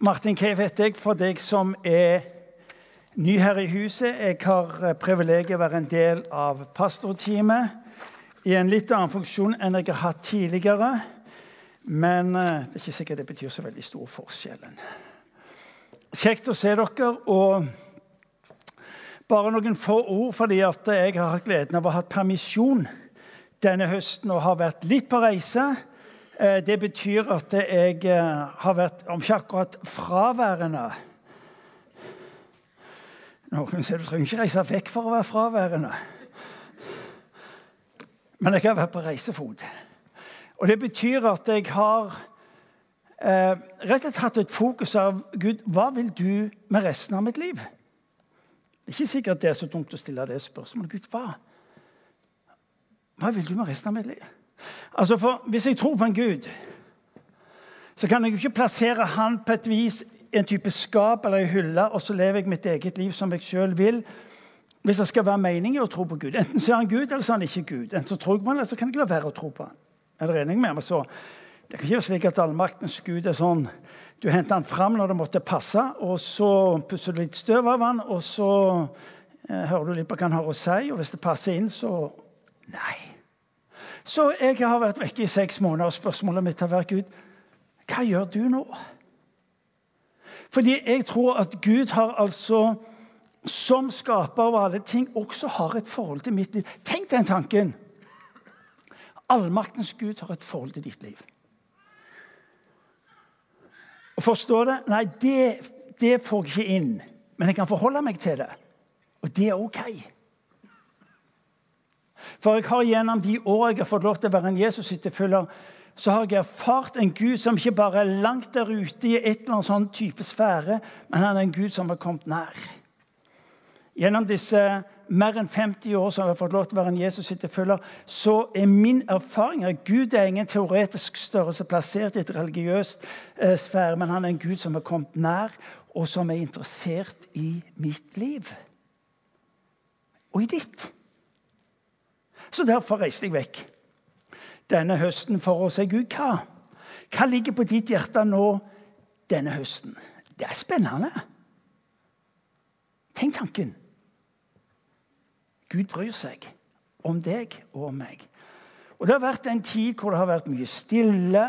Martin Cave heter jeg for deg som er ny her i huset. Jeg har eh, privilegiet å være en del av pastorteamet i en litt annen funksjon enn jeg har hatt tidligere. Men eh, det er ikke sikkert det betyr så veldig stor forskjell. Kjekt å se dere. og bare noen få ord fordi jeg har hatt gleden av å ha hatt permisjon denne høsten og har vært litt på reise. Eh, det betyr at jeg eh, har vært, om ikke akkurat fraværende Noen sier du trenger ikke reise vekk for å være fraværende. Men jeg har vært på reisefot. Og det betyr at jeg har eh, rett og slett hatt et fokus av Gud, hva vil du med resten av mitt liv? Det er ikke sikkert det er så dumt å stille det spørsmålet. Gud, hva? Hva vil du med resten av mitt liv? Altså for Hvis jeg tror på en Gud, så kan jeg jo ikke plassere han på et vis i en type skap eller ei hylle, og så lever jeg mitt eget liv som jeg sjøl vil. Hvis det skal være mening i å tro på Gud. Enten så er han Gud, eller så er han ikke Gud. Enten så tror jeg på han, eller så kan jeg la være å tro på han. Er dere enige med meg? Så det kan ikke være slik at allmaktens Gud er sånn Du henter han fram når det måtte passe, og så pusser du litt støv av han, og så eh, hører du litt på hva han har å si, og hvis det passer inn, så Nei. Så jeg har vært vekke i seks måneder, og spørsmålet mitt har vært Gud, hva gjør du nå? Fordi jeg tror at Gud har altså, som skaper av alle ting, også har et forhold til mitt liv. Tenk den tanken! Allmaktens Gud har et forhold til ditt liv. Og Forstår det? Nei, det, det får jeg ikke inn. Men jeg kan forholde meg til det. Og det er OK. For jeg har gjennom de år jeg har fått lov til å være en Jesus-etterfølger, så har jeg erfart en Gud som ikke bare er langt der ute i et eller annet sånn type sfære, men han er en Gud som har kommet nær. Gjennom disse mer enn 50 år som jeg har fått lov til å være en Jesus-etterfølger, så er min erfaring at Gud er ingen teoretisk størrelse plassert i et religiøst eh, sfære, men han er en Gud som har kommet nær, og som er interessert i mitt liv. Og i ditt. Så derfor reiste jeg vekk denne høsten for å si Gud, hva? Hva ligger på ditt hjerte nå denne høsten? Det er spennende. Tenk tanken. Gud bryr seg om deg og om meg. Og Det har vært en tid hvor det har vært mye stille.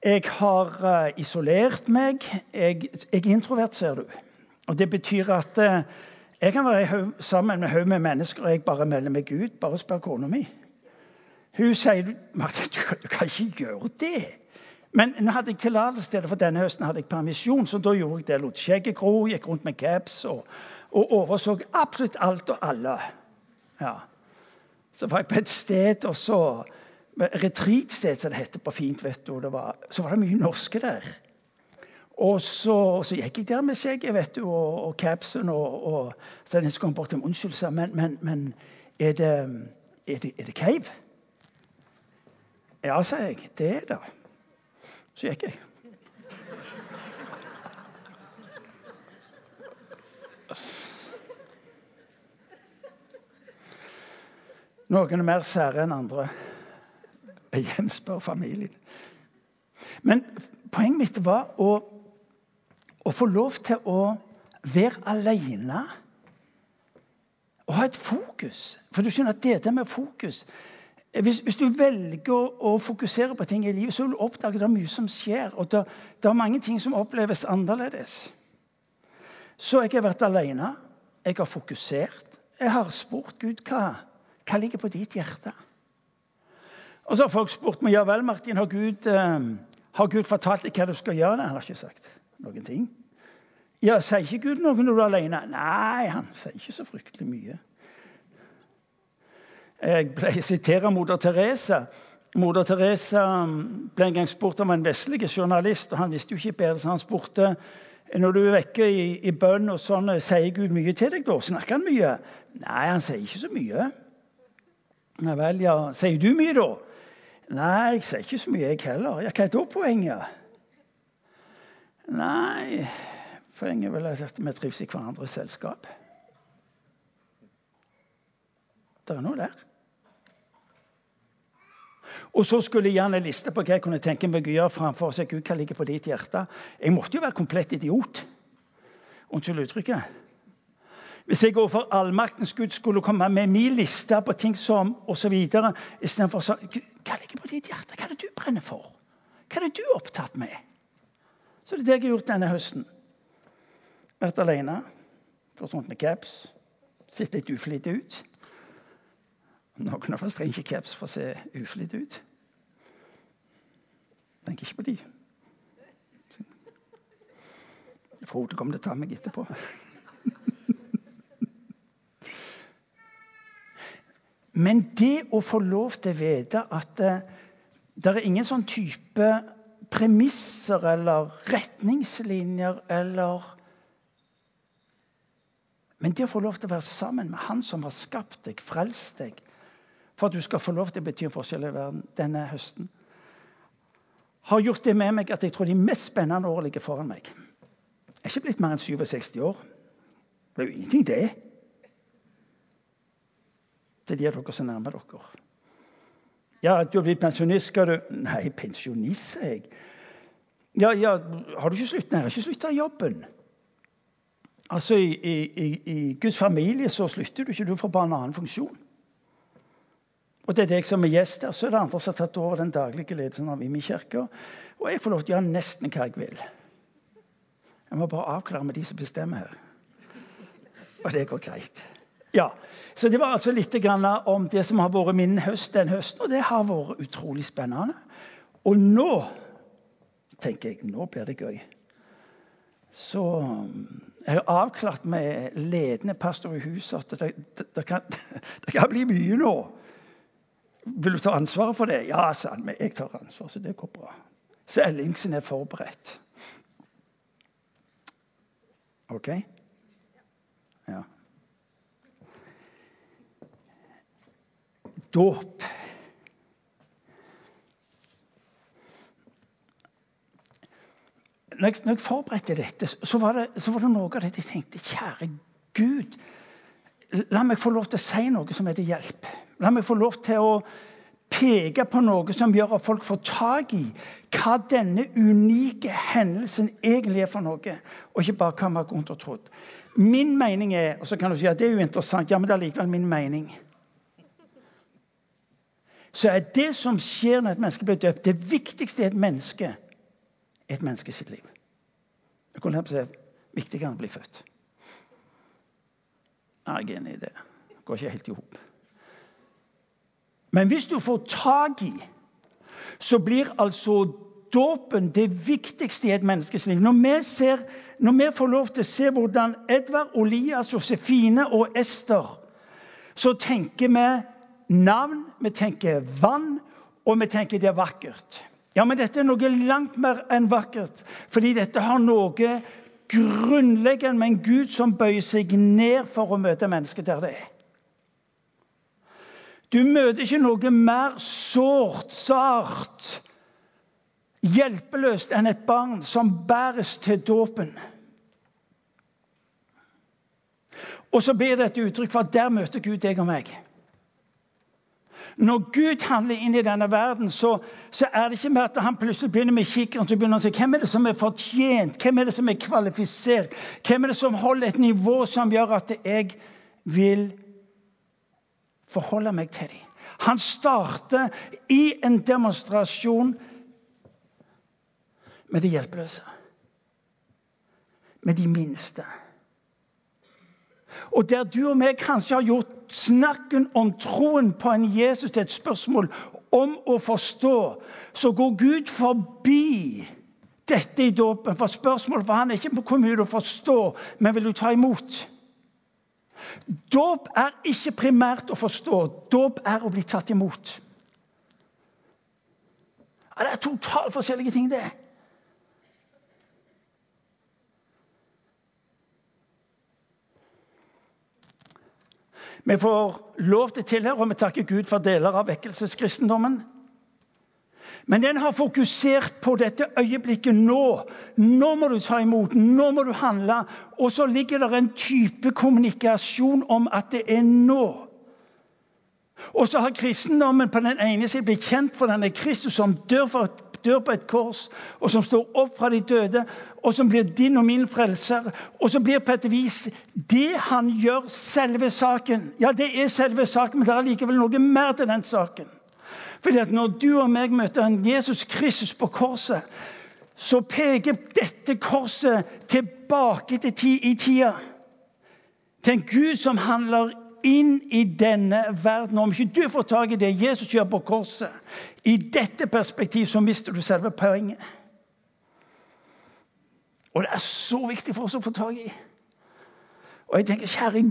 Jeg har uh, isolert meg. Jeg, jeg, er introvert, ser du. Og Det betyr at uh, jeg kan være sammen med en haug med mennesker og jeg bare melder meg ut. Bare spør kona mi. Hun sier Martin, du kan ikke gjøre det. Men nå hadde jeg tillatelse til det, for denne høsten hadde jeg permisjon. Så da gjorde jeg det. Lot skjegget gro, gikk rundt med caps og, og, overså absolutt alt og alle. Ja. Så var jeg på et sted, og så Retreatsted, som det heter på fint. vet du, var, Så var det mye norske der. Og så, så, gikk jeg der med skjegget vet du, og, og capsen. Og, og, så jeg kom bort til Unnskyld, sa men, men, men er, det, er, det, er det cave? Ja, sa jeg. Det er det. Så gikk jeg. Noen er mer sære enn andre. Jeg gjenspør familien. Men poenget mitt var å å få lov til å være alene og ha et fokus. For du skjønner at dette med fokus hvis, hvis, du velger å fokusere på ting i livet, så vil du oppdage at det er mye som skjer. Og det, det er mange ting som oppleves annerledes. Så jeg har vært alene. Jeg har fokusert. Jeg har spurt Gud hva, hva ligger på ditt hjerte. Og så har folk spurt meg ja vel, Martin, har Gud, eh, har Gud fortalt deg hva du skal gjøre. Han har ikke sagt noen ting. Ja, Sier ikke Gud noe når du er alene? Nei, han sier ikke så fryktelig mye. Jeg ble sitere moder Teresa. Moder Teresa ble en gang spurt om en vestlig journalist, og han visste jo ikke bedre, så han spurte når du er vekke i, i bønn og sånn, sier Gud mye til deg da? Snakker han mye? Nei, han sier ikke så mye. Nei vel, ja. Sier du mye, da? Nei, jeg sier ikke så mye, jeg heller. Ja, hva er da poenget? Nei Poenget er sagt at vi trives i hverandres selskap. Det er noe der. Og så skulle jeg gjerne liste på hva jeg kunne tenke meg å gjøre framfor seg. Gud, hva ligger på ditt hjerte. Jeg måtte jo være komplett idiot. Unnskyld uttrykket. Hvis jeg overfor allmaktens Gud skulle komme med min liste på ting som osv. istedenfor så Hva ligger på ditt hjerte? Hva er det du brenner for? Hva er det du er opptatt med? Så det er det jeg har gjort denne høsten. Vært alene, gått rundt med caps, sett litt uflidd ut. Noen av oss trenger ikke caps for å se uflidd ut. Tenker ikke på de. Frode kommer til å ta meg etterpå. Men det å få lov til å vite at det, det er ingen sånn type premisser eller retningslinjer eller Men det å få lov til å være sammen med Han som har skapt deg, frelst deg, for at du skal få lov til å bety en forskjell i verden denne høsten, har gjort det med meg at jeg tror de mest spennende årene ligger foran meg. Jeg er ikke blitt mer enn 67 år. Det er jo ingenting, det Det er de av dere som nærmer dere. Ja, du har blitt pensjonist, skal du Nei, pensjonist, jeg. Ja, ja, har du ikke sluttet? Nei, jeg har ikke slutta i jobben. Altså, i, i, i, Guds familie så slutter du ikke, du får bare en annen funksjon. Og det er deg som er gjest der. så er det andre som har tatt over den daglige ledelsen av Imi kirke. Og jeg får lov til å gjøre nesten hva jeg vil. Jeg må bare avklare med de som bestemmer her. Og det går greit. Ja, så Det var altså litt om det som har vært min høst den høsten, og det har vært utrolig spennende. Og nå tenker jeg nå blir det gøy. Så jeg har avklart med ledende pastor i huset at det, det, det, kan, det, kan, bli mye nå. Vil du ta ansvaret for det? Ja, sa han. Men jeg tar ansvar, så det går bra. Så Ellingsen er forberedt. OK? Ja. dåp. Når jeg, når jeg, forberedte dette, så var, det, så var, det, noe av det jeg tenkte Kjære Gud, la meg få lov til å si noe som er til hjelp. La meg få lov til å peke på noe som gjør at folk får tak i hva denne unike hendelsen egentlig er for noe, og ikke bare hva vi har gått og tro. Min mening er og så kan du si at det er jo interessant, ja, men det er likevel min mening så er det som skjer når et menneske blir døpt, det viktigste i et menneske er et menneske sitt liv. Jeg kunne si viktigere enn å bli født. Jeg er enig i det. Det går ikke helt i hop. Men hvis du får tak i, så blir altså dåpen det viktigste i et menneskes liv. Når vi, ser, når vi får lov til å se hvordan Edvard, Olias, Josefine og Ester så tenker vi navn, vi tenker vann, og vi tenker det er vakkert. Ja, men dette er noe langt mer enn vakkert. Fordi dette har noe grunnleggende med en Gud som bøyer seg ned for å møte mennesket der det er. Du møter ikke noe mer sårt, sart, hjelpeløst enn et barn som bæres til dåpen. Og så blir det et uttrykk for at der møter Gud deg og meg. Når Gud handler inn i denne verden, så, så er det ikke mer at han plutselig begynner med kikkeren så begynner han å si, Hvem er det som er fortjent? Hvem er det som er kvalifisert? Hvem er det som holder et nivå som gjør at jeg vil forholde meg til dem? Han starter i en demonstrasjon med de hjelpeløse. Med de minste. Og der du og meg kanskje har gjort snakken om troen på en Jesus til et spørsmål om å forstå, så går Gud forbi dette i dåpen. For spørsmålet for han er ikke hvor mye du forstår, men vil du ta imot? Dåp er ikke primært å forstå. Dåp er å bli tatt imot. Ja, det er totalt forskjellige ting, det. Vi får lov til å tilhøre, og vi takker Gud for deler av vekkelseskristendommen. Men den har fokusert på dette øyeblikket nå. Nå må du ta imot, nå må du handle. Og så ligger det en type kommunikasjon om at det er nå. Og så har kristendommen på den ene siden blitt kjent for denne Kristus som dør, for, dør, på et kors, og som står opp fra de døde, og som blir din og min frelser. Og som blir på et vis det han gjør, selve saken. Ja, det er selve saken, men det er likevel noe mer til den saken. Fordi at Når du og meg møter en Jesus Kristus på korset, så peker dette korset tilbake til ti, i tida. Til en Gud som handler inn i denne verden. Om ikke du får tak i det Jesus gjør på korset, i dette perspektiv, så mister du selve poenget. Og det er så viktig for oss å få tak i. Og jeg tenker, kjære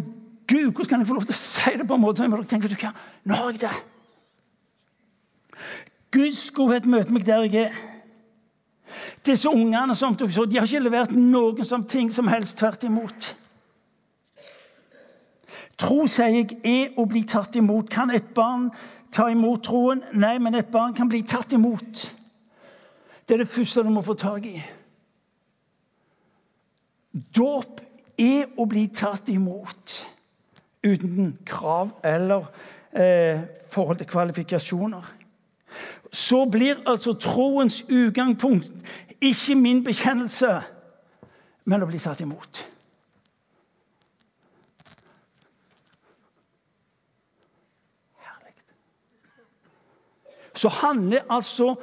Gud, hvordan kan jeg få lov til å si det på en måte? Jeg tenker, Nå har jeg det. Guds godhet møter meg der jeg er. Disse ungene som dere så, de har ikke levert noen som ting som helst. Tvert imot. Tro, sier jeg, er å bli tatt imot. Kan et barn ta imot troen? Nei, men et barn kan bli tatt imot. Det er det første du må få tak i. Dåp er å bli tatt imot uten krav eller eh, forhold til kvalifikasjoner. Så blir altså troens utgangspunkt ikke min bekjennelse, men å bli tatt imot. Så handler altså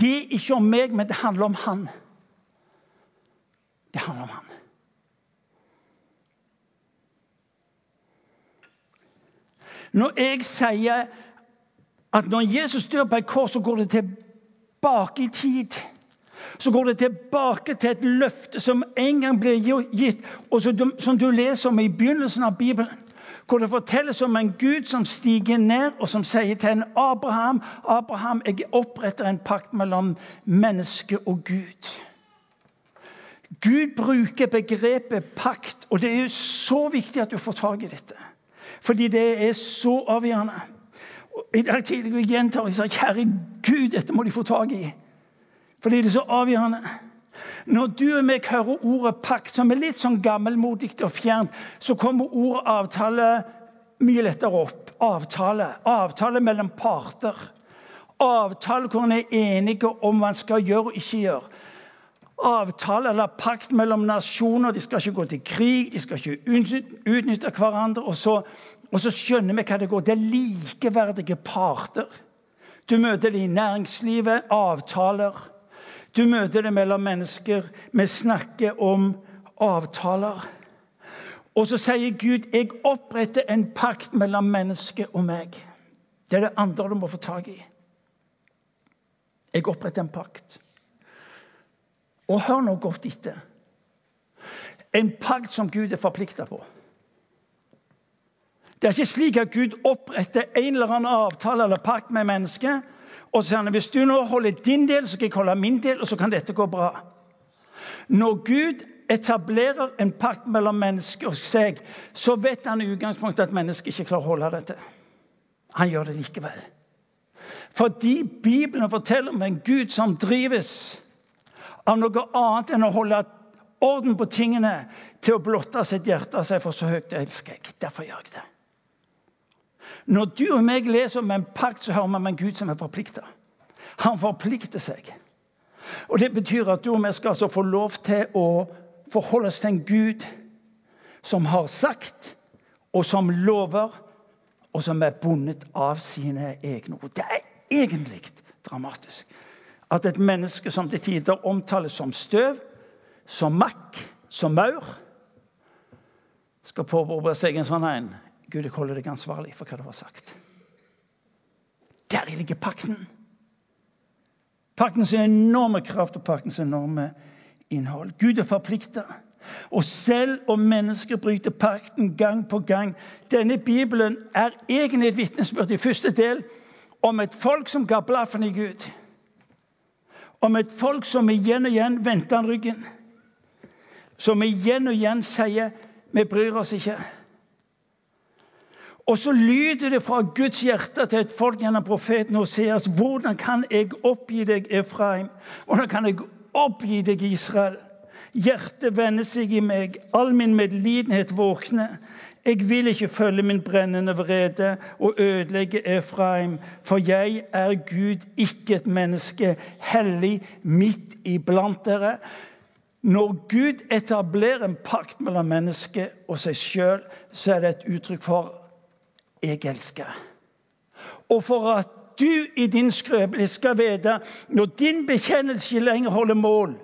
det ikke om meg, men det handler om han. Det handler om han. Når jeg sier at når Jesus dør på et kors, så går det tilbake i tid. Så går det tilbake til et løfte som en gang ble gitt, og som du leser om i begynnelsen av Bibelen hvor det fortelles om en Gud som stiger ned og som sier til en Abraham Abraham, jeg oppretter en pakt mellom menneske og Gud. Gud bruker begrepet pakt, og det er jo så viktig at du får tak i dette. Fordi det er så avgjørende. I dag tidlig gjentar jeg sa, kjære Gud, dette må de få tak i. Fordi det er så avgjørende. Når du og meg hører ordet pakt, som er litt sånn gammelmodig og fjernt, så kommer ordet avtale mye lettere opp. Avtale. Avtale mellom parter. Avtale hvor en er enige om hva en skal gjøre og ikke gjøre. Avtale eller pakt mellom nasjoner. De skal ikke gå til krig, de skal ikke utnytte hverandre. Og så, og så skjønner vi hva det går. Det er likeverdige parter. Du møter det i næringslivet. Avtaler. Du møter det mellom mennesker. Vi snakker om avtaler. Og så sier Gud, 'Jeg oppretter en pakt mellom mennesket og meg'. Det er det andre du må få tak i. Jeg oppretter en pakt. Og hør nå godt etter. En pakt som Gud er forplikta på. Det er ikke slik at Gud oppretter en eller annen avtale eller pakt med mennesket, og så sier han hvis du nå holder din del, så skal jeg holde min del, og så kan dette gå bra. Når Gud etablerer en pakt mellom mennesker og seg, så vet han i utgangspunktet at mennesket ikke klarer å holde dette. Han gjør det likevel. Fordi Bibelen forteller om en Gud som drives av noe annet enn å holde orden på tingene til å blotte sitt hjerte av seg, for så høyt elsker jeg. Derfor gjør jeg det. Når du og meg leser om en pakt, så hører vi om en Gud som er forplikta. Han forplikter seg. Og Det betyr at du og vi skal altså få lov til å forholde oss til en Gud som har sagt, og som lover, og som er bundet av sine egne ord. Det er egentlig dramatisk at et menneske som til tider omtales som støv, som makk, som maur, skal påberope seg en sånn en Gud, jeg holder deg ansvarlig for hva du har sagt. Der ligger pakten. Paktens enorme kraft og paktens enorme innhold. Gud er forplikta. Og selv om mennesker bryter pakten gang på gang Denne Bibelen er egentlig et vitnesbyrd i første del om et folk som ga blaffen i Gud. Om et folk som igjen og igjen vendte han ryggen. Som igjen og igjen sier 'vi bryr oss ikke'. Og så lyder det fra Guds hjerte til et folk gjennom profeten Hoseas. Hvordan kan jeg oppgi deg, Efraim? Hvordan kan jeg oppgi deg, Israel? Hjertet vender seg i meg, all min medlidenhet våkner. Jeg vil ikke følge min brennende vrede og ødelegge Efraim, for jeg er Gud, ikke et menneske, hellig midt iblant dere. Når Gud etablerer en pakt mellom mennesket og seg sjøl, så er det et uttrykk for 'jeg elsker'. Og for at du i din skrøpelighet skal vite, når din bekjennelse ikke lenger holder mål,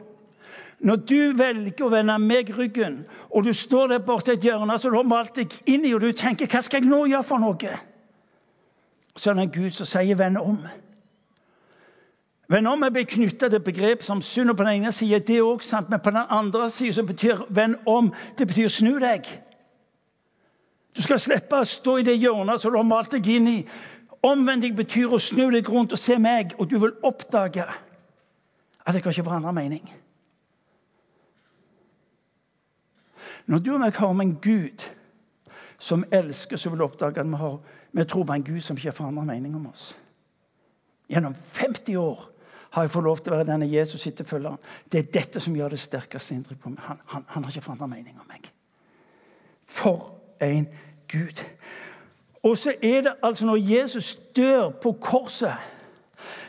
når du velger å vende meg ryggen, og du står der borte et hjørne så du har malt deg inn i, og du tenker 'Hva skal jeg nå gjøre for noe?' Så er det en Gud som sier 'vend om'. Vend om er blitt knytta til begrep som synd, og på den ene sida det sant, men på den andre sida betyr 'vend om' det betyr 'snu deg'. Du skal slippe å stå i det hjørnet som du har malt deg inn i. Omvending betyr å snu deg rundt og se meg, og du vil oppdage at jeg har ikke forandra mening. Når du og jeg har med en Gud som elsker, så vil du oppdage at vi, har, vi tror på en Gud som ikke har forandra mening om oss. Gjennom 50 år har jeg fått lov til å være denne Jesus etterfølgeren. Det er dette som gjør det sterkeste inntrykk på meg. Han, han, han har ikke forandra mening om meg. For en Gud. Og så er det altså når Jesus dør på korset,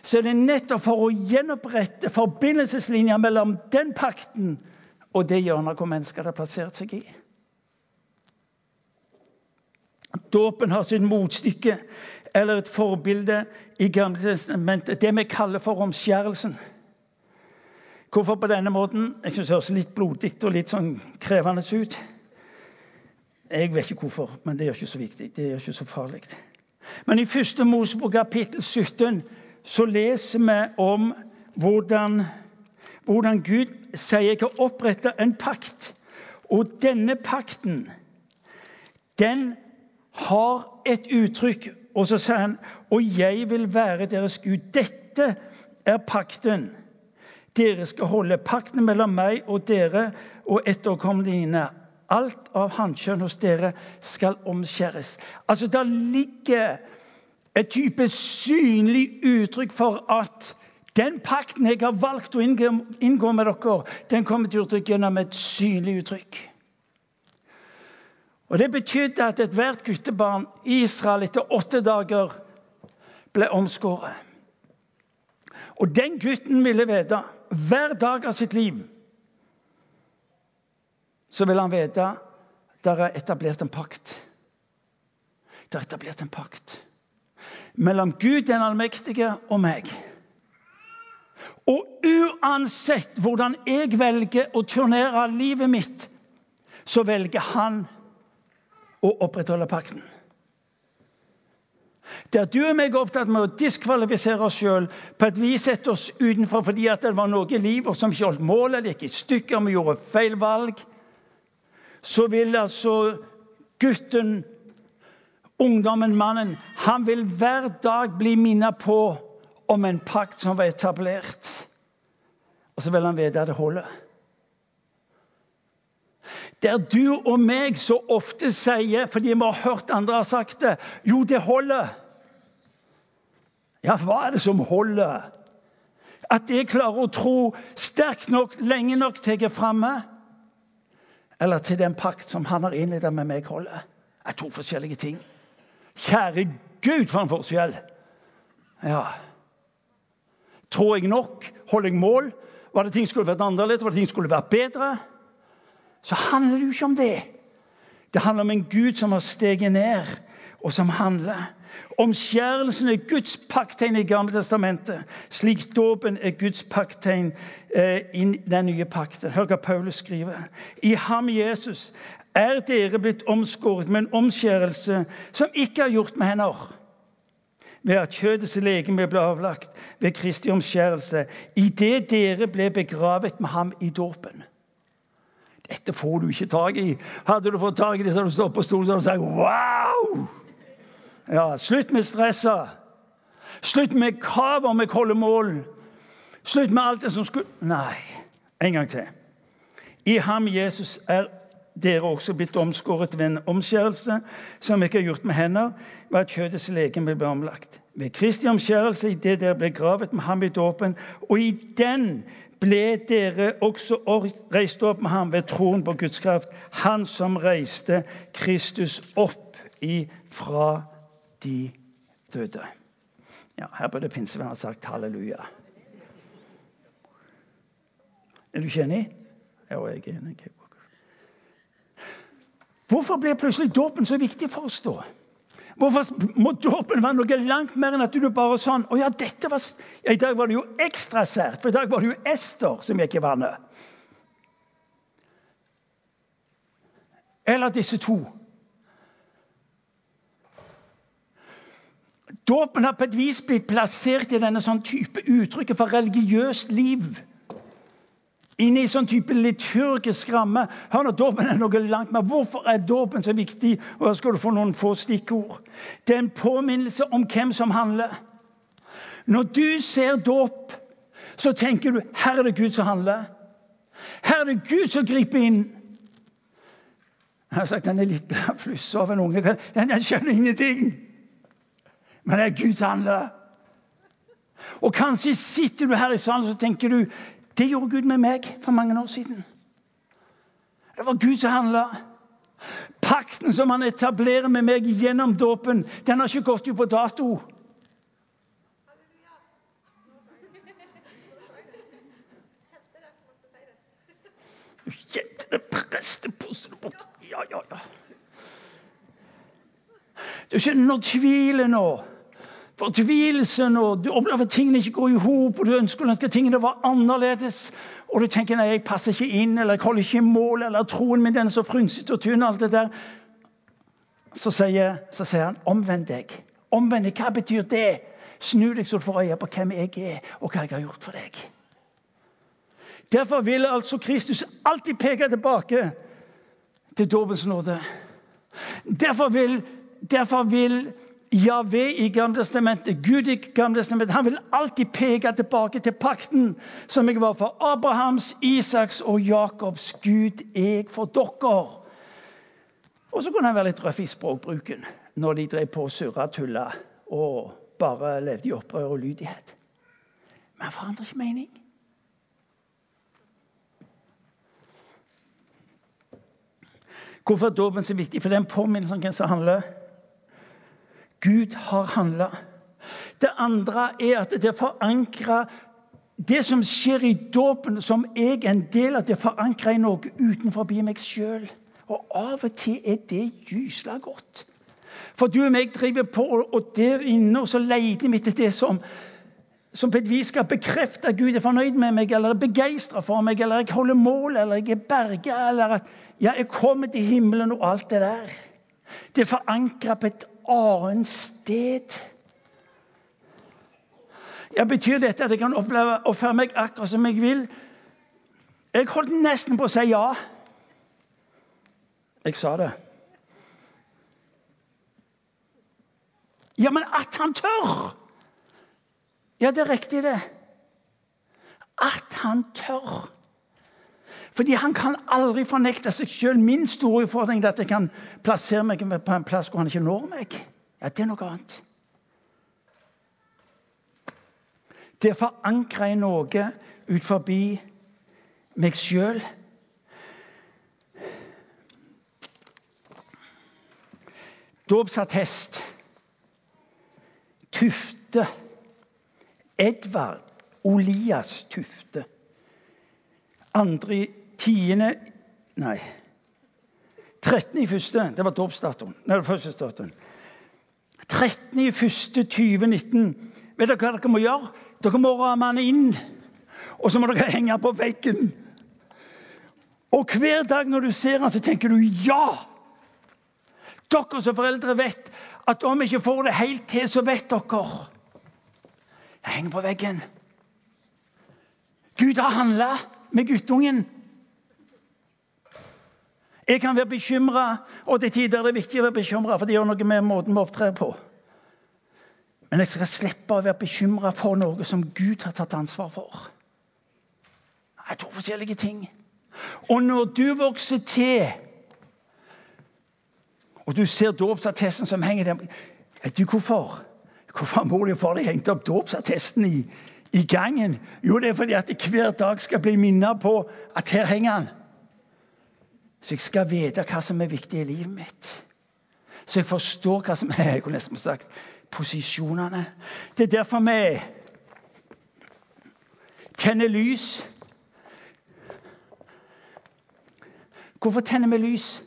så er det nettopp for å gjenopprette forbindelseslinja mellom den pakten og det hjørnet hvor mennesker har plassert seg i. Dåpen har sitt motstykke eller et forbilde i Gamle testamentet. Det vi kaller for omskjærelsen. Hvorfor på denne måten? Jeg synes Det høres litt blodig og litt sånn krevende ut. Jeg vet ikke hvorfor, men det er ikke så viktig. Det er ikke så farlig. Men i første Mosebok kapittel 17 så leser vi om hvordan, hvordan Gud sier jeg har oppretta en pakt. Og denne pakten, den har et uttrykk. Og så sier han, 'Og jeg vil være deres Gud'. Dette er pakten. Dere skal holde pakten mellom meg og dere og etterkommerne. Alt av hannkjønn hos dere skal omskjæres. Altså, Der ligger et type synlig uttrykk for at den pakten jeg har valgt å inngå med dere, den kommer til uttrykk gjennom et synlig uttrykk. Og Det betydde at ethvert guttebarn i Israel etter åtte dager ble omskåret. Og den gutten ville vite hver dag av sitt liv så vil han vite at det er etablert en pakt. Det er etablert en pakt mellom Gud den allmektige og meg. Og uansett hvordan jeg velger å turnere livet mitt, så velger han å opprettholde pakten. Der du og meg er opptatt med å diskvalifisere oss sjøl på at vi setter oss utenfor fordi det var noe i livet som ikke holdt mål, eller gikk i stykker, vi gjorde feil valg, så vil altså gutten, ungdommen, mannen, han vil hver dag bli minnet på om en pakt som var etablert. Og så vil han vite at det holder. Der du og meg så ofte sier, fordi vi har hørt andre har sagt det Jo, det holder. Ja, hva er det som holder? At jeg klarer å tro sterkt nok, lenge nok til jeg er framme? Eller til den pakt som han har innledet med meg, holder? Det er to forskjellige ting. Kjære Gud, for en forskjell! Ja. Tror jeg nok? Holder jeg mål? Var det ting skulle vært annerledes? Var det ting skulle vært bedre? Så handler det jo ikke om det. Det handler om en Gud som har steget ned, og som handler. Omskjærelsen er Guds pakttegn i Gamle testamentet, slik dåpen er Guds pakttegn eh, i den nye pakten. Hør hva Paulus skriver. I ham, Jesus, er dere blitt omskåret med en omskjærelse som ikke er gjort med hender ved at kjødets legeme ble avlagt ved Kristi omskjærelse, idet dere ble begravet med ham i dåpen. Dette får du ikke tak i. Hadde du fått tak i det, så hadde du stått på stolen og sagt wow! Ja, Slutt med stresset. Slutt med krav om jeg holder mål. Slutt med alt det som skulle Nei. En gang til. I ham, Jesus, er dere også blitt omskåret ved en omskjærelse som ikke er gjort med hender, ved at kjødets legeme ble omlagt. Ved Kristi omskjærelse idet dere ble gravet med ham i dåpen, og i den ble dere også reist opp med ham ved troen på Guds kraft. Han som reiste Kristus opp ifra de døde. Ja, Her burde pinsevennen ha sagt halleluja. Er du ikke enig? Ja, jeg er enig. Hvorfor ble plutselig dåpen så viktig for oss da? Hvorfor må dåpen være noe langt mer enn at du bare sånn å ja, dette var, ja, I dag var det jo ekstra sært, for i dag var det jo Ester som gikk i vannet. Eller disse to. Dåpen har på et vis blitt plassert i denne sånn type uttrykket for religiøst liv. Inni sånn type liturgisk ramme. Hør nå, Dåpen er noe langt mer. Hvorfor er dåpen så viktig? Og Her skal du få noen få stikkord. Det er en påminnelse om hvem som handler. Når du ser dåp, så tenker du her er det Gud som handler. Her er det Gud som griper inn. Jeg har sagt den er litt fluss av en unge. Den skjønner ingenting. Men det er Gud handler. Og kanskje sitter du her i salen og tenker du det gjorde Gud med meg for mange år siden. Det var Gud som handla. Pakten som han etablerer med meg gjennom dåpen, den har ikke gått ut på dato. Du kjente det presteposen bort. Ja, ja, ja. Du skjønner tvilen nå fortvilelsen, og du opplever at tingene ikke går i hop, og du ønsker at tingene var annerledes. Og du tenker nei, jeg passer ikke inn, eller jeg holder ikke i mål, eller troen min den er så frynsete og tynn. alt det der. Så sier, så sier han, omvend deg. Omvend deg, Hva betyr det? Snu deg så du får øye på hvem jeg er, og hva jeg har gjort for deg. Derfor vil altså Kristus alltid peke tilbake til dåpens nåde. Derfor vil, derfor vil Javé i Gamletestamentet, Gud i Gamletestamentet, han vil alltid peke tilbake til pakten som jeg var for Abrahams, Isaks og Jakobs Gud jeg for dere. Og så kunne han være litt røff i språkbruken når de drev på og surra tulla og bare levde i opprør og lydighet. Men han forandrer ikke mening. Hvorfor er dåpen så viktig? For det er en påminnelse om hvem som handler. Gud har handla. Det andre er at det forankrer det som skjer i dåpen, som jeg er en del av, det forankrer i noe utenfor meg sjøl. Og av og til er det gysla godt. For du og meg driver på, og der inne og så leter vi etter det som, som på et vis skal bekrefte at Gud er fornøyd med meg, eller er begeistra for meg, eller jeg holder mål, eller jeg er berga, eller at ja, jeg kommer til himmelen, og alt det der. Det er forankra på et annet sted. Ja, Betyr dette at jeg kan oppleve å føle meg akkurat som jeg vil? Jeg holdt nesten på å si ja. Jeg sa det. Ja, men at han tør! Ja, det er riktig, det. At han tør. Fordi han kan aldri fornekte seg sjøl. Min store utfordring er at jeg kan plassere meg på en plass hvor han ikke når meg. Ja, Det er noe annet. Det er forankra i noe ut forbi meg sjøl. Dåpsattest. Tufte. Edvard Olias Tufte. Andre tiende Nei. 13. i første, det var dåpsdatoen. Nei, det var fødselsdatoen. 13. i første 2019. Vet dere hva dere må gjøre? Dere må ramme den inn. Og så må dere henge på veggen. Og hver dag når du ser den, så tenker du ja! Dere som foreldre vet at om vi ikke får det helt til, så vet dere. Jeg henger på veggen. Gud har handla med guttungen. Jeg kan være bekymra, og til tider er det viktig å være bekymra, for det gjør noe med måten vi opptrer på. Men jeg skal slippe å være bekymra for noe som Gud har tatt ansvar for. Det er to forskjellige ting. Og når du vokser til, og du ser dåpsattesten som henger der Vet du hvorfor? Hvorfor mor og far hengt opp dåpsattesten i, i gangen? Jo, det er fordi at hver dag skal bli minnet på at her henger han. Så jeg skal vite hva som er viktig i livet mitt. Så jeg forstår hva som er jeg nesten sagt, posisjonene. Det er derfor vi tenner lys. Hvorfor tenner vi lys?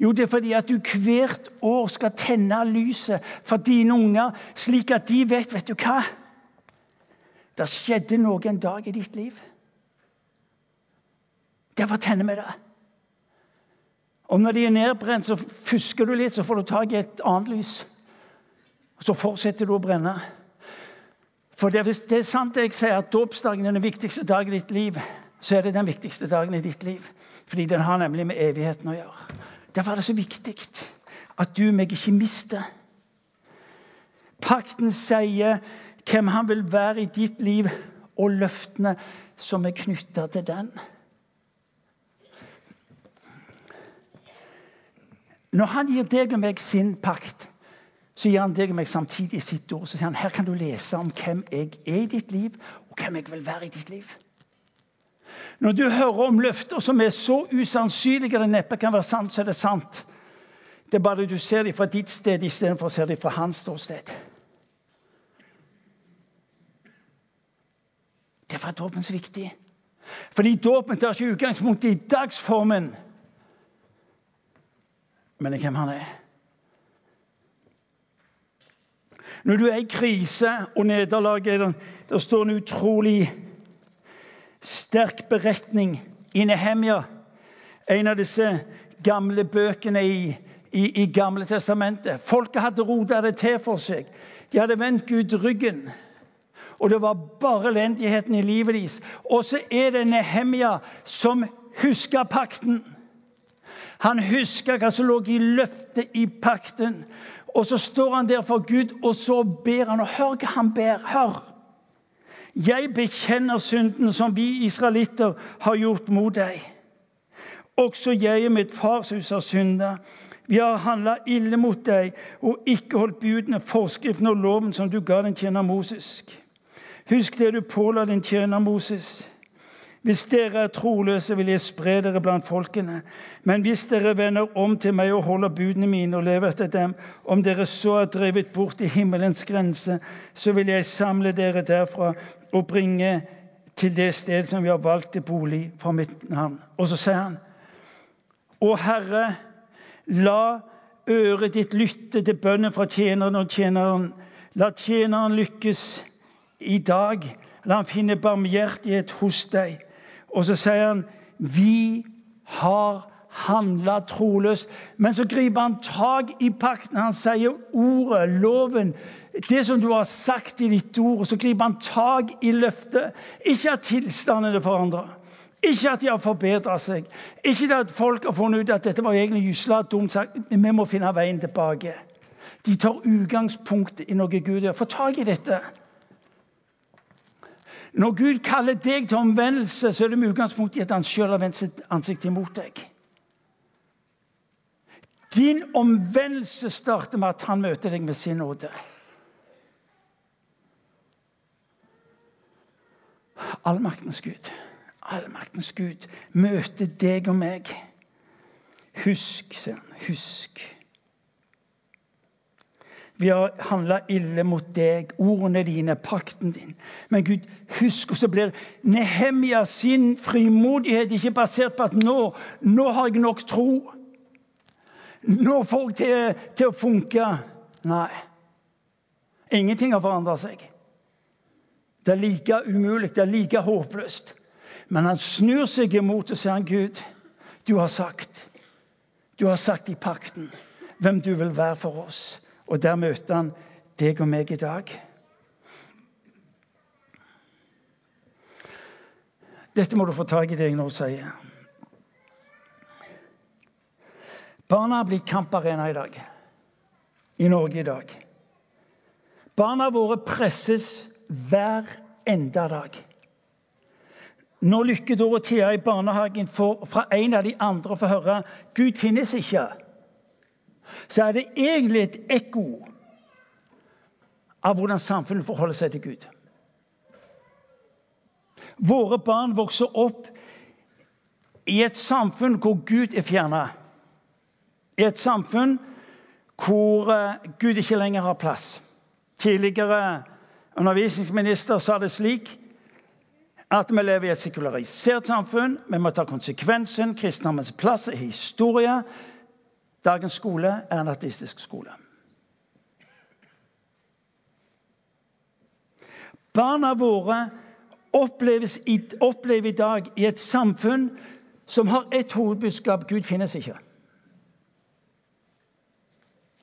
Jo, det er fordi at du hvert år skal tenne lyset for dine unger, slik at de vet Vet du hva? Det skjedde noe en dag i ditt liv. Derfor tenner vi det. Og når de er nedbrent, så fusker du litt, så får du tak i et annet lys. Og så fortsetter du å brenne. For det, Hvis det er sant det jeg sier, at dåpsdagen er den viktigste dagen i ditt liv, så er det den viktigste dagen i ditt liv. Fordi den har nemlig med evigheten å gjøre. Derfor er det så viktig at du meg ikke mister. Pakten sier hvem han vil være i ditt liv, og løftene som er knytta til den. Når han gir deg og meg sin pakt, så gir han deg og meg samtidig sitt ord. Så sier han her kan du lese om hvem jeg er i ditt liv, og hvem jeg vil være i ditt liv. Når du hører om løfter som er så usannsynlige det neppe kan være sant, så er det sant. Det er bare du ser dem fra ditt sted istedenfor å se dem fra hans ståsted. Derfor er dåpen så viktig. Fordi dåpen tar ikke utgangspunkt i dagsformen, men hvem han er. Når du er i krise og nederlag, der står en utrolig sterk beretning i Nehemia, en av disse gamle bøkene i, i, i Gamle testamentet. Folket hadde rota det til for seg. De hadde vendt Gud ryggen. Og det var bare elendigheten i livet deres. Og så er det Nehemia som husker pakten. Han husker hva som lå i løftet i pakten. Og så står han der for Gud, og så ber han. Og hør hva han ber. Hør! Jeg bekjenner synden som vi israelitter har gjort mot deg. Også jeg og mitt fars hus har synda. Vi har handla ille mot deg og ikke holdt budene, forskriften og loven som du ga din tjener Moses. Husk det du påla din tjener Moses. Hvis dere er troløse, vil jeg spre dere blant folkene. Men hvis dere vender om til meg og holder budene mine og lever etter dem, om dere så er drevet bort i himmelens grense, så vil jeg samle dere derfra og bringe til det sted som vi har valgt til bolig for mitt navn. Og så sier han, Å Herre, la øret ditt lytte til bønnen fra tjeneren og tjeneren. La tjeneren lykkes i dag. La han finne barmhjertighet hos deg. Og så sier han, vi har handla troløst. Men så griper han tak i pakten. Han sier ordet, loven, det som du har sagt i ditt ord. Så griper han tak i løftet. Ikke at tilstandene forandrer. Ikke at de har forbedra seg. Ikke at folk har funnet ut at dette var egentlig gysla dumt sagt. Vi må finne veien tilbake. De tar utgangspunkt i noe Gud gjør. Få tak i dette. Når Gud kaller deg til omvendelse, så er det med utgangspunkt i at han sjøl har vendt sitt ansikt imot deg. Din omvendelse starter med at han møter deg med sin nåde. Allmaktens Gud, allmaktens Gud møter deg og meg. Husk, sier han. Husk. Vi har handla ille mot deg, ordene dine, pakten din. Men Gud, husk så blir Nehemia sin frimodighet ikke basert på at nå, nå har jeg nok tro. Nå får jeg til, til å funke. Nei. Ingenting har forandra seg. Det er like umulig, det er like håpløst. Men han snur seg imot og sier Gud, du har sagt, du har sagt i pakten hvem du vil være for oss. Og der møter han deg og meg i dag. Dette må du få tak i det jeg nå sier. Barna blitt kamparena i dag. I Norge i dag. Barna våre presses hver enda dag. Når Lykke Dorothea i barnehagen får fra en av de andre få høre 'Gud finnes ikke', så er det egentlig et ekko av hvordan samfunnet forholder seg til Gud. Våre barn vokser opp i et samfunn hvor Gud er fjerna. I et samfunn hvor eh, Gud ikke lenger har plass. Tidligere undervisningsminister sa det slik at vi lever i et sekularisert samfunn. Vi må ta konsekvensen. Kristendommens plass er historie. Dagens skole er en ateistisk skole. Barna våre i, opplever i dag i et samfunn som har ett hovedbudskap Gud finnes ikke.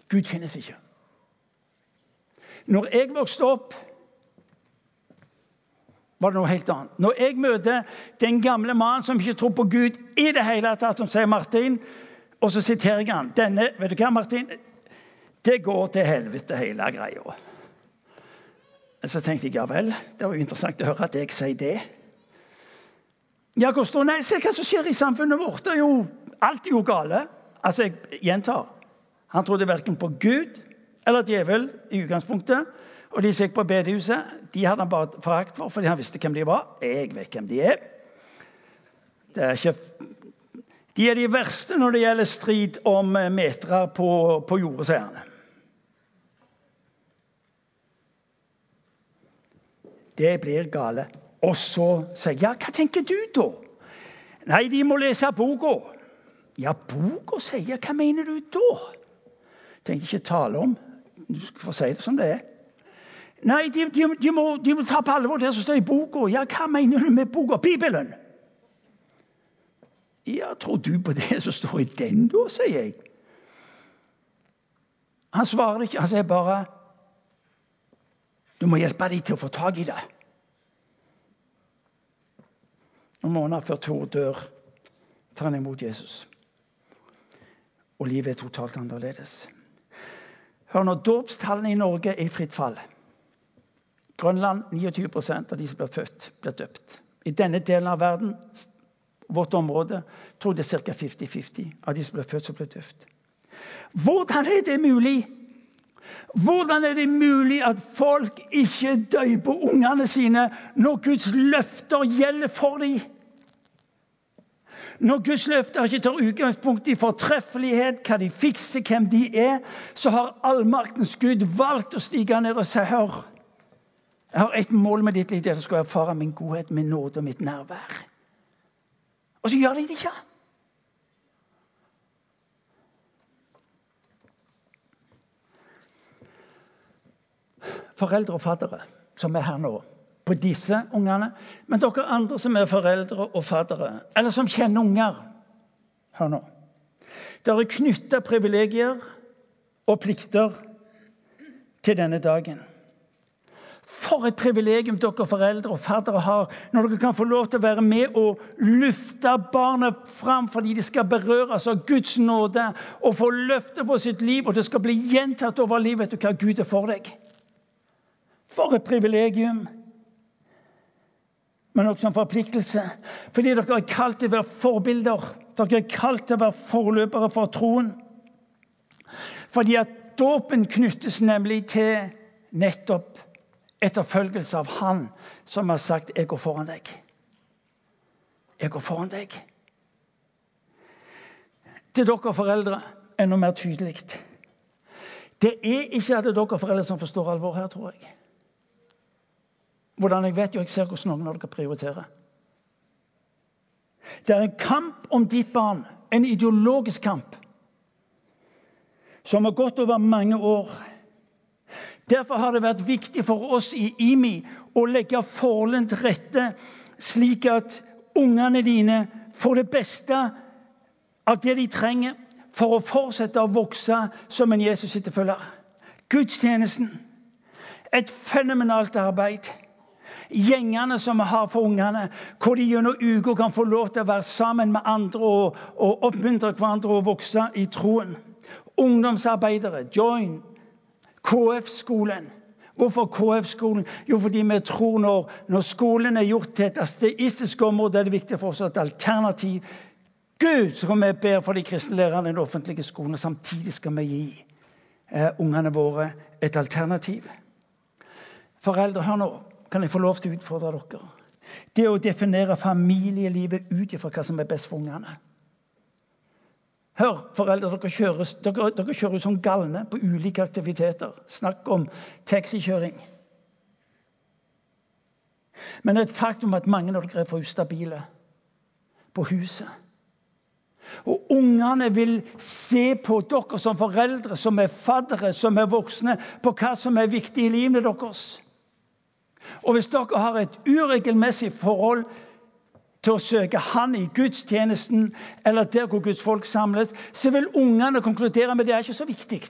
Gud finnes ikke. Når jeg vokste opp, var det noe helt annet. Når jeg møter den gamle mannen som ikke tror på Gud i det hele tatt, som sier Martin, og så siterer jeg han denne, Vet du hva, Martin? Det går til helvete, hele greia. Så tenkte jeg ja vel, det var jo interessant å høre at jeg sier det. Ja, hvordan, nei, Se hva som skjer i samfunnet vårt. Det er jo, alt er jo gale. Altså, jeg gjentar. Han trodde verken på Gud eller djevel i utgangspunktet. Og de som gikk på bedehuset, de hadde han bare forakt for fordi han visste hvem de var. Jeg vet hvem de er. Det er ikke de er de verste når det gjelder strid om eh, metere på, på jordet, sier han. Det blir gale. Og så sier jeg, ja, hva tenker du da? Nei, de må lese boka. Ja, boka, sier jeg. Hva mener du da? Tenkte ikke tale om. Du skal få si det som det er. Nei, de, de, de, må, de må, ta på alvor det som står i boka. Ja, hva mener du med boka? Bibelen! Ja, tror du på det som står i den, da, sier jeg. Han svarer ikke. Han sier bare Du må hjelpe dem til å få tak i det. Noen måneder før Tor dør, tar han imot Jesus. Og livet er totalt annerledes. Hør nå, Dåpstallene i Norge er i fritt fall. Grønland 29 av de som blir født, blir døpt. I denne delen av verden, vårt område, tror det er ca. 50-50 av de som blir født, som blir døpt. Hvordan er det mulig? Hvordan er det mulig at folk ikke døper ungene sine når Guds løfter gjelder for dem? Når Guds løfter ikke tar utgangspunkt i fortreffelighet, hva de fikser, hvem de er, så har allmaktens Gud valgt å stige ned og si hør. Jeg har ett mål med ditt liv. Det skal erfare min godhet, min nåde og mitt nærvær. Og så gjør de det ikke. Foreldre og faddere som er her nå på disse ungene. Men dere andre som er foreldre og faddere, eller som kjenner unger Hør nå. Dere er knytta privilegier og plikter til denne dagen. For et privilegium dere foreldre og faddere har når dere kan få lov til å være med og lufte barnet fram fordi de skal berøres av Guds nåde og få løfte på sitt liv, og det skal bli gjentatt over livet. etter hva Gud er for deg? For et privilegium! men også en forpliktelse. Fordi dere er kalt til å være forbilder. Dere er kalt til å være forløpere for troen. Fordi at dåpen knyttes nemlig til nettopp etterfølgelse av Han som har sagt 'Jeg går foran deg'. Jeg går foran deg. Til dere foreldre enda mer tydelig. Det er ikke alle dere foreldre som forstår alvor her, tror jeg. Hvordan jeg vet jo, jeg ser hvordan noen av dere prioriterer. Det er en kamp om ditt barn. En ideologisk kamp. Som har gått over mange år. Derfor har det vært viktig for oss i IMI å legge forholdene til rette, slik at ungene dine får det beste av det de trenger for å fortsette å vokse som en Jesus-etterfølger. Gudstjenesten. Et fenomenalt arbeid gjengene som vi har for ungene, hvor de gjennom uka kan få lov til å være sammen med andre og, og oppmuntre hverandre og vokse i troen. Ungdomsarbeidere, join. KF-skolen. Hvorfor KF-skolen? Jo, fordi vi tror når, når skolen er gjort til et asteistisk område, er det viktig for oss at alternativ Gud så kan vi ber for de kristne lærerne i den offentlige skolen. Samtidig skal vi gi eh, ungene våre et alternativ. Foreldre, hør nå kan jeg få lov til å utfordre dere. Det å definere familielivet ut ifra hva som er best for ungene. Hør, foreldre, dere kjører, dere, dere kjører som galne på ulike aktiviteter. Snakk om taxikjøring. Men det er et faktum at mange av dere er for ustabile på huset. Og ungene vil se på dere som foreldre, som er faddere, som er voksne, på hva som er viktig i livet deres. Og hvis dere har et uregelmessig forhold til å søke Han i gudstjenesten eller der hvor Guds folk samles, så vil ungene konkludere med at det er ikke så viktig.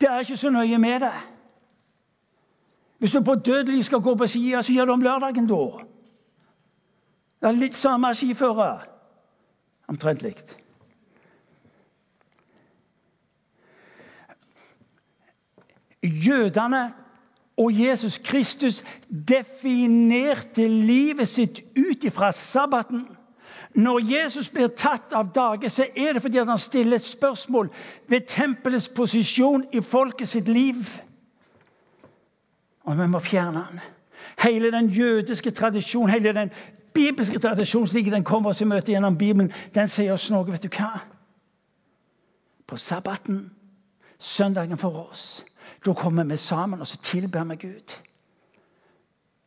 Det er ikke så nøye med det. Hvis du på dødelig skal gå på skia, så gjør du om lørdagen da. Det er litt samme skifører. Omtrent likt. Jødene og Jesus Kristus definerte livet sitt ut ifra sabbaten. Når Jesus blir tatt av dage, så er det fordi han stiller spørsmål ved tempelets posisjon i folket sitt liv. Og vi må fjerne han. Hele den jødiske tradisjonen, hele den bibelske tradisjonen slik den kommer oss i møte gjennom Bibelen, den sier oss noe. Vet du hva? På sabbaten, søndagen for oss, da kommer vi sammen og så tilber vi Gud.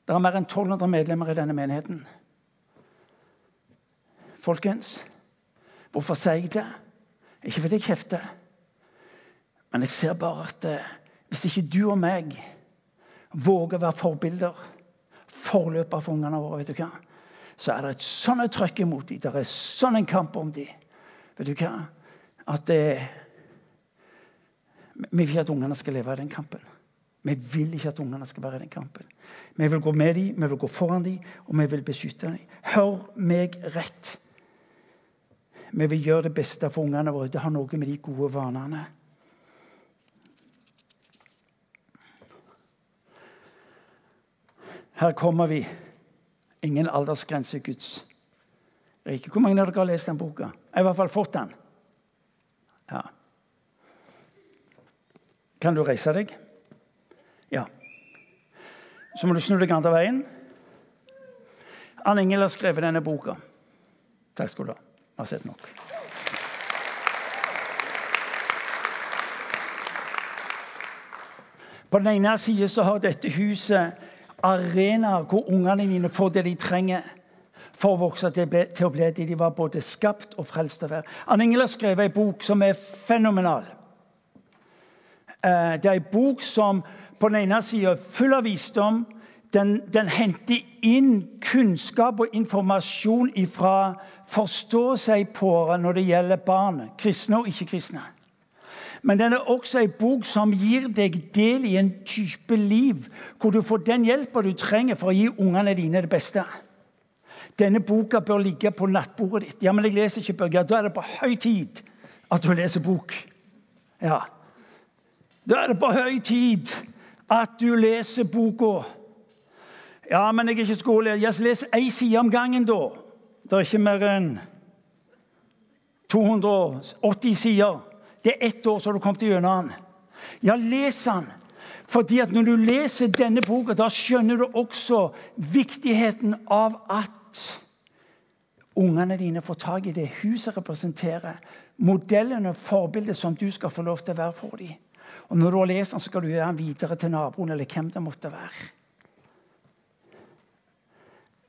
Det er mer enn 1200 medlemmer i denne menigheten. Folkens, hvorfor sier jeg det? Ikke fordi jeg kjefter, men jeg ser bare at eh, hvis ikke du og meg våger å være forbilder, forløper for ungene våre, vet du hva? så er det et sånt trøkk imot dem. Det er sånn en kamp om dem. Vet du hva? At det, vi vil ikke at ungene skal leve i den kampen. Vi vil ikke at ungene skal være i den kampen. Vi vil gå med dem, vi vil gå foran dem, og vi vil beskytte dem. Hør meg rett. Vi vil gjøre det beste for ungene våre. Det har noe med de gode vanene Her kommer vi. Ingen aldersgrense i Guds rike. Hvor mange av dere har lest den boka? Jeg har i hvert fall fått den. Ja. Kan du reise deg? Ja. Så må du snu deg andre veien. Ann Ingel har skrevet denne boka. Takk skal du ha. Vi har sett nok. På den ene siden så har dette huset arenaer hvor ungene dine får det de trenger for å vokse til, å bli det de var både skapt og frelst være. Ann Ingel har skrevet en bok som er fenomenal. Eh, det er ei bok som på den ene sida er full av visdom. Den, den, henter inn kunnskap og informasjon fra forstå seg på når det gjelder barn, kristne og ikke-kristne. Men den er også ei bok som gir deg del i en type liv hvor du får den hjelpa du trenger for å gi ungene dine det beste. Denne boka bør ligge på nattbordet ditt. Ja, men jeg leser ikke bøker. Da er det på høy tid at du leser bok. Ja. Da er det på høy tid at du leser boka. Ja, men jeg er ikke skolelærer. Jeg leser én side om gangen, da. Det er ikke mer enn 280 sider. Det er ett år, så har du kommet gjennom den. Ja, les den. Fordi at Når du leser denne boka, da skjønner du også viktigheten av at ungene dine får tak i det huset representerer. Modellene, og forbildet som du skal få lov til å være for dem. Og Når du har lest den, så skal du gjøre den videre til naboen eller hvem det måtte være.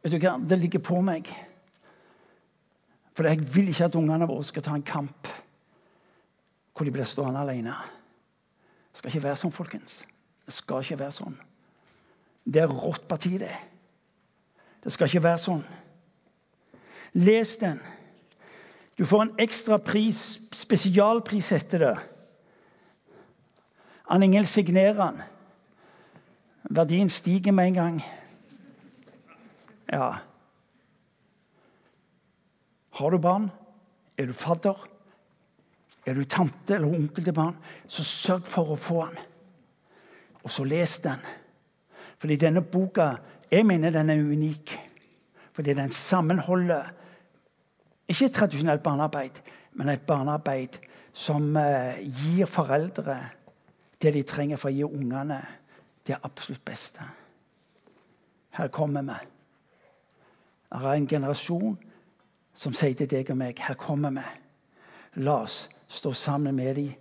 Vet du hva? Det ligger på meg. For jeg vil ikke at ungene våre skal ta en kamp hvor de blir stående alene. Det skal ikke være sånn, folkens. Det skal ikke være sånn. Det er rått parti, det. Det skal ikke være sånn. Les den. Du får en ekstra pris, spesialpris heter det. Ann Ingel signerer den. Verdien stiger med en gang. Ja. Har du barn? Er du fadder? Er du tante eller onkel til barn? Så sørg for å få den. Og så les den. Fordi denne boka jeg mener den er unik. Fordi den sammenholder ikke et tradisjonelt barnearbeid, men et barnearbeid som eh, gir foreldre det de trenger for å gi ungene det absolutt beste. Her kommer vi. Det er en generasjon som sier til deg og meg her kommer vi. La oss stå sammen med dem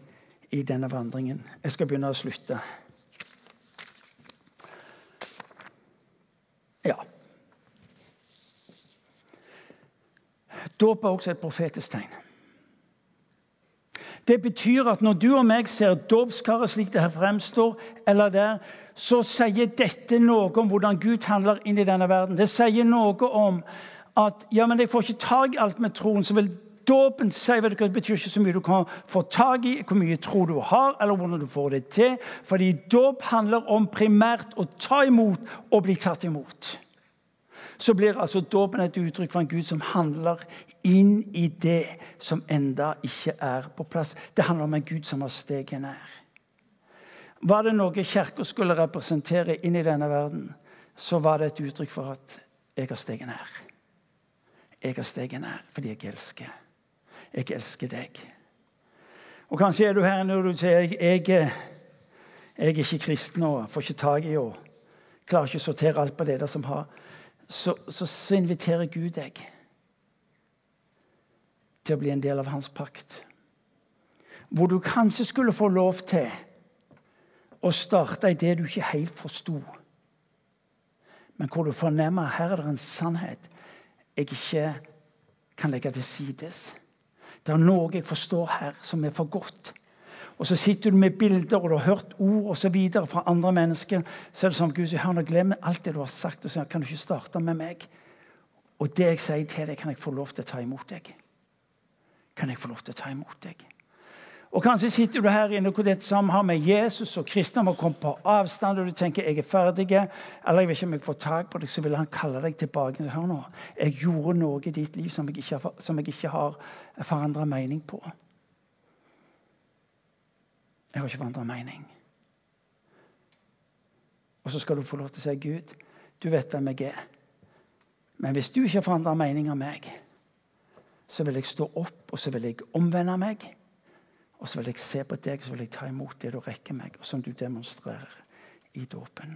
i denne vandringen. Jeg skal begynne å slutte. Ja. Dåp er også et profetisk tegn. Det betyr at når du og meg ser dåpskaret slik det her fremstår, eller der, så sier dette noe om hvordan Gud handler inn i denne verden. Det sier noe om at ja, men jeg får ikke tak i alt med troen. så vil Dåpen sier det betyr ikke så mye du kan få tak i, hvor mye tro du har, eller hvordan du får det til. Fordi dåp handler om primært å ta imot og bli tatt imot. Så blir altså dåpen et uttrykk for en Gud som handler inn i det som enda ikke er på plass. Det handler om en Gud som har steget nær. Var det noe Kirka skulle representere inn i denne verden, så var det et uttrykk for at jeg har steget nær. Jeg har steget nær fordi jeg elsker. Jeg elsker deg. Og Kanskje er du her når du sier jeg, jeg, jeg er ikke kristen og får ikke tak i og klarer ikke å sortere alt på det der som har så, så, så inviterer Gud deg til å bli en del av hans pakt. Hvor du kanskje skulle få lov til å starte i det du ikke helt forsto. Men hvor du fornemmer her er det en sannhet jeg ikke kan legge til sides. Det er noe jeg forstår her, som er for godt. Og så sitter du med bilder og du har hørt ord og så videre fra andre mennesker. Så er det som Gud sier, hør nå, glem alt det du har sagt. og så Kan du ikke starte med meg? Og det jeg sier til deg, kan jeg få lov til å ta imot deg. Kan jeg få lov til å ta imot deg? Og Kanskje sitter du her inne hvor dette som har med Jesus og kristne må komme på avstand, og du tenker jeg er ferdig, eller jeg vet ikke om jeg får tak på deg, så vil han kalle deg tilbake. Hør nå, jeg gjorde noe i ditt liv som jeg ikke, som har forandra mening på. Jeg har ikke forandra mening. Og så skal du få lov til å si, Gud, du vet hvem jeg er. Men hvis du ikke har forandra mening av meg, så vil jeg stå opp og så vil jeg omvende meg. Og så vil jeg se på deg og så vil jeg ta imot det du rekker meg, og som du demonstrerer i dåpen.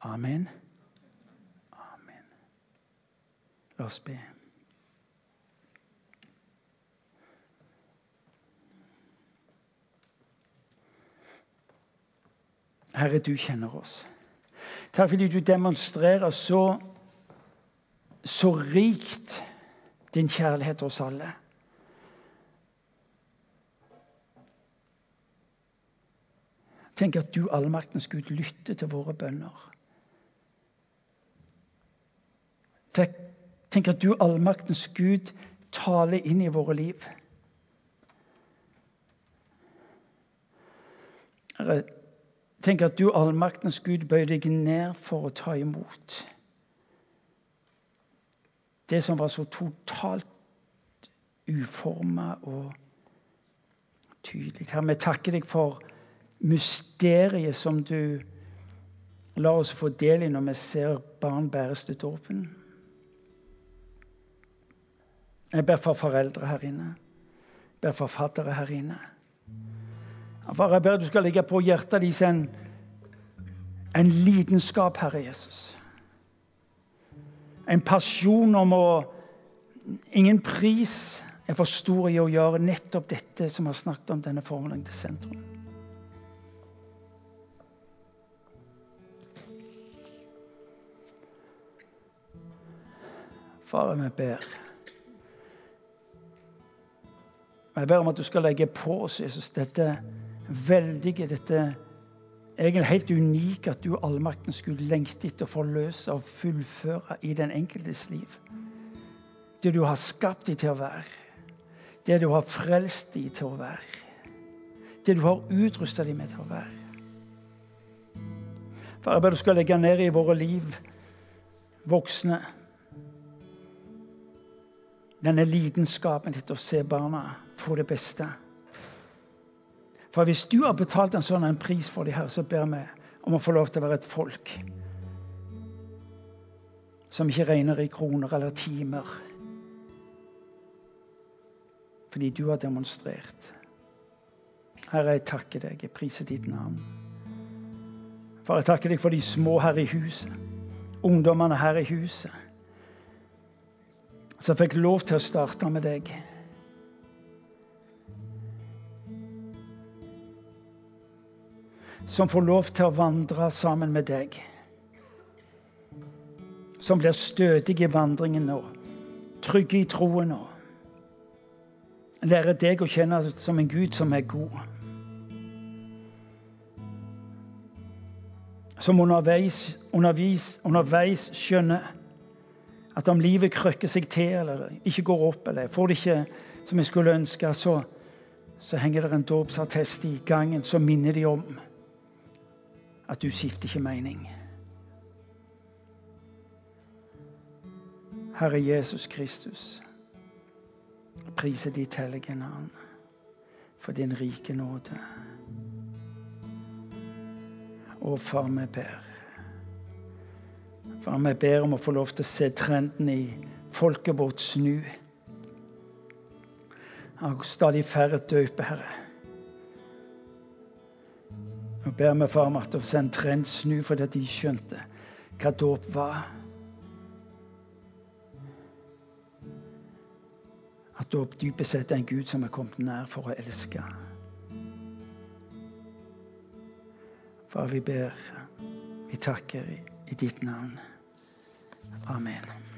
Amen. Amen. La oss be. Herre, du kjenner oss. Takk fordi du demonstrerer så så rikt din kjærlighet til oss alle. Tenk at du, allmaktens Gud, lytter til våre bønner. Tenk at du, allmaktens Gud, taler inn i våre liv. Tenk at du, allmaktens Gud, bøyer deg ned for å ta imot det som var så totalt uforma og tydelig. Herre, vi takker deg for mysteriet som du lar oss få del i når vi ser barn bæres til dåpen. Jeg ber for foreldre her inne. Jeg ber for fattere her inne. Far, jeg ber du skal legge på hjertet deres en, en lidenskap, Herre Jesus en pasjon om å Ingen pris er for stor i å gjøre nettopp dette som har snakket om, denne formelen til sentrum. Far, vi ber. Jeg ber om at du skal legge på oss Jesus, dette veldige, dette egentlig helt unikt at du allmakten skulle lengte etter å forløse og fullføre i den enkeltes liv. Det du har skapt dem til å være. Det du har frelst dem til å være. Det du har utrusta dem med til å være. For jeg ber du skal legge ned i våre liv, voksne, denne lidenskapen til å se barna få det beste. For hvis du har betalt en sånn en pris for de her, så ber vi om å få lov til å være et folk som ikke regner i kroner eller timer. Fordi du har demonstrert Herre, jeg takker deg. Jeg priser ditt navn. Far, jeg takker deg for de små her i huset. Ungdommene her i huset. Som fikk lov til å starte med deg. Som får lov til å vandre sammen med deg. Som blir stødige i vandringen nå. Trygge i troen nå. Lære deg å kjenne som en Gud som er god. Som underveis, underveis, underveis skjønner at om livet krøkker seg til eller ikke går opp, eller får det ikke som jeg skulle ønske, så, så henger det en dåpsattest i gangen som minner de om at du skifter ikke mening. Herre Jesus Kristus, priser ditt hellige navn for din rike nåde. Å, far, vi ber. Far, vi ber om å få lov til å se trenden i folket vårt snu. Og stadig færre døper, Herre. Nå ber vi far om at sende en trend snu fordi de skjønte hva dåp var. At dåp dypest sett er en Gud som er kommet nær for å elske. Far, vi ber, vi takker i ditt navn. Amen.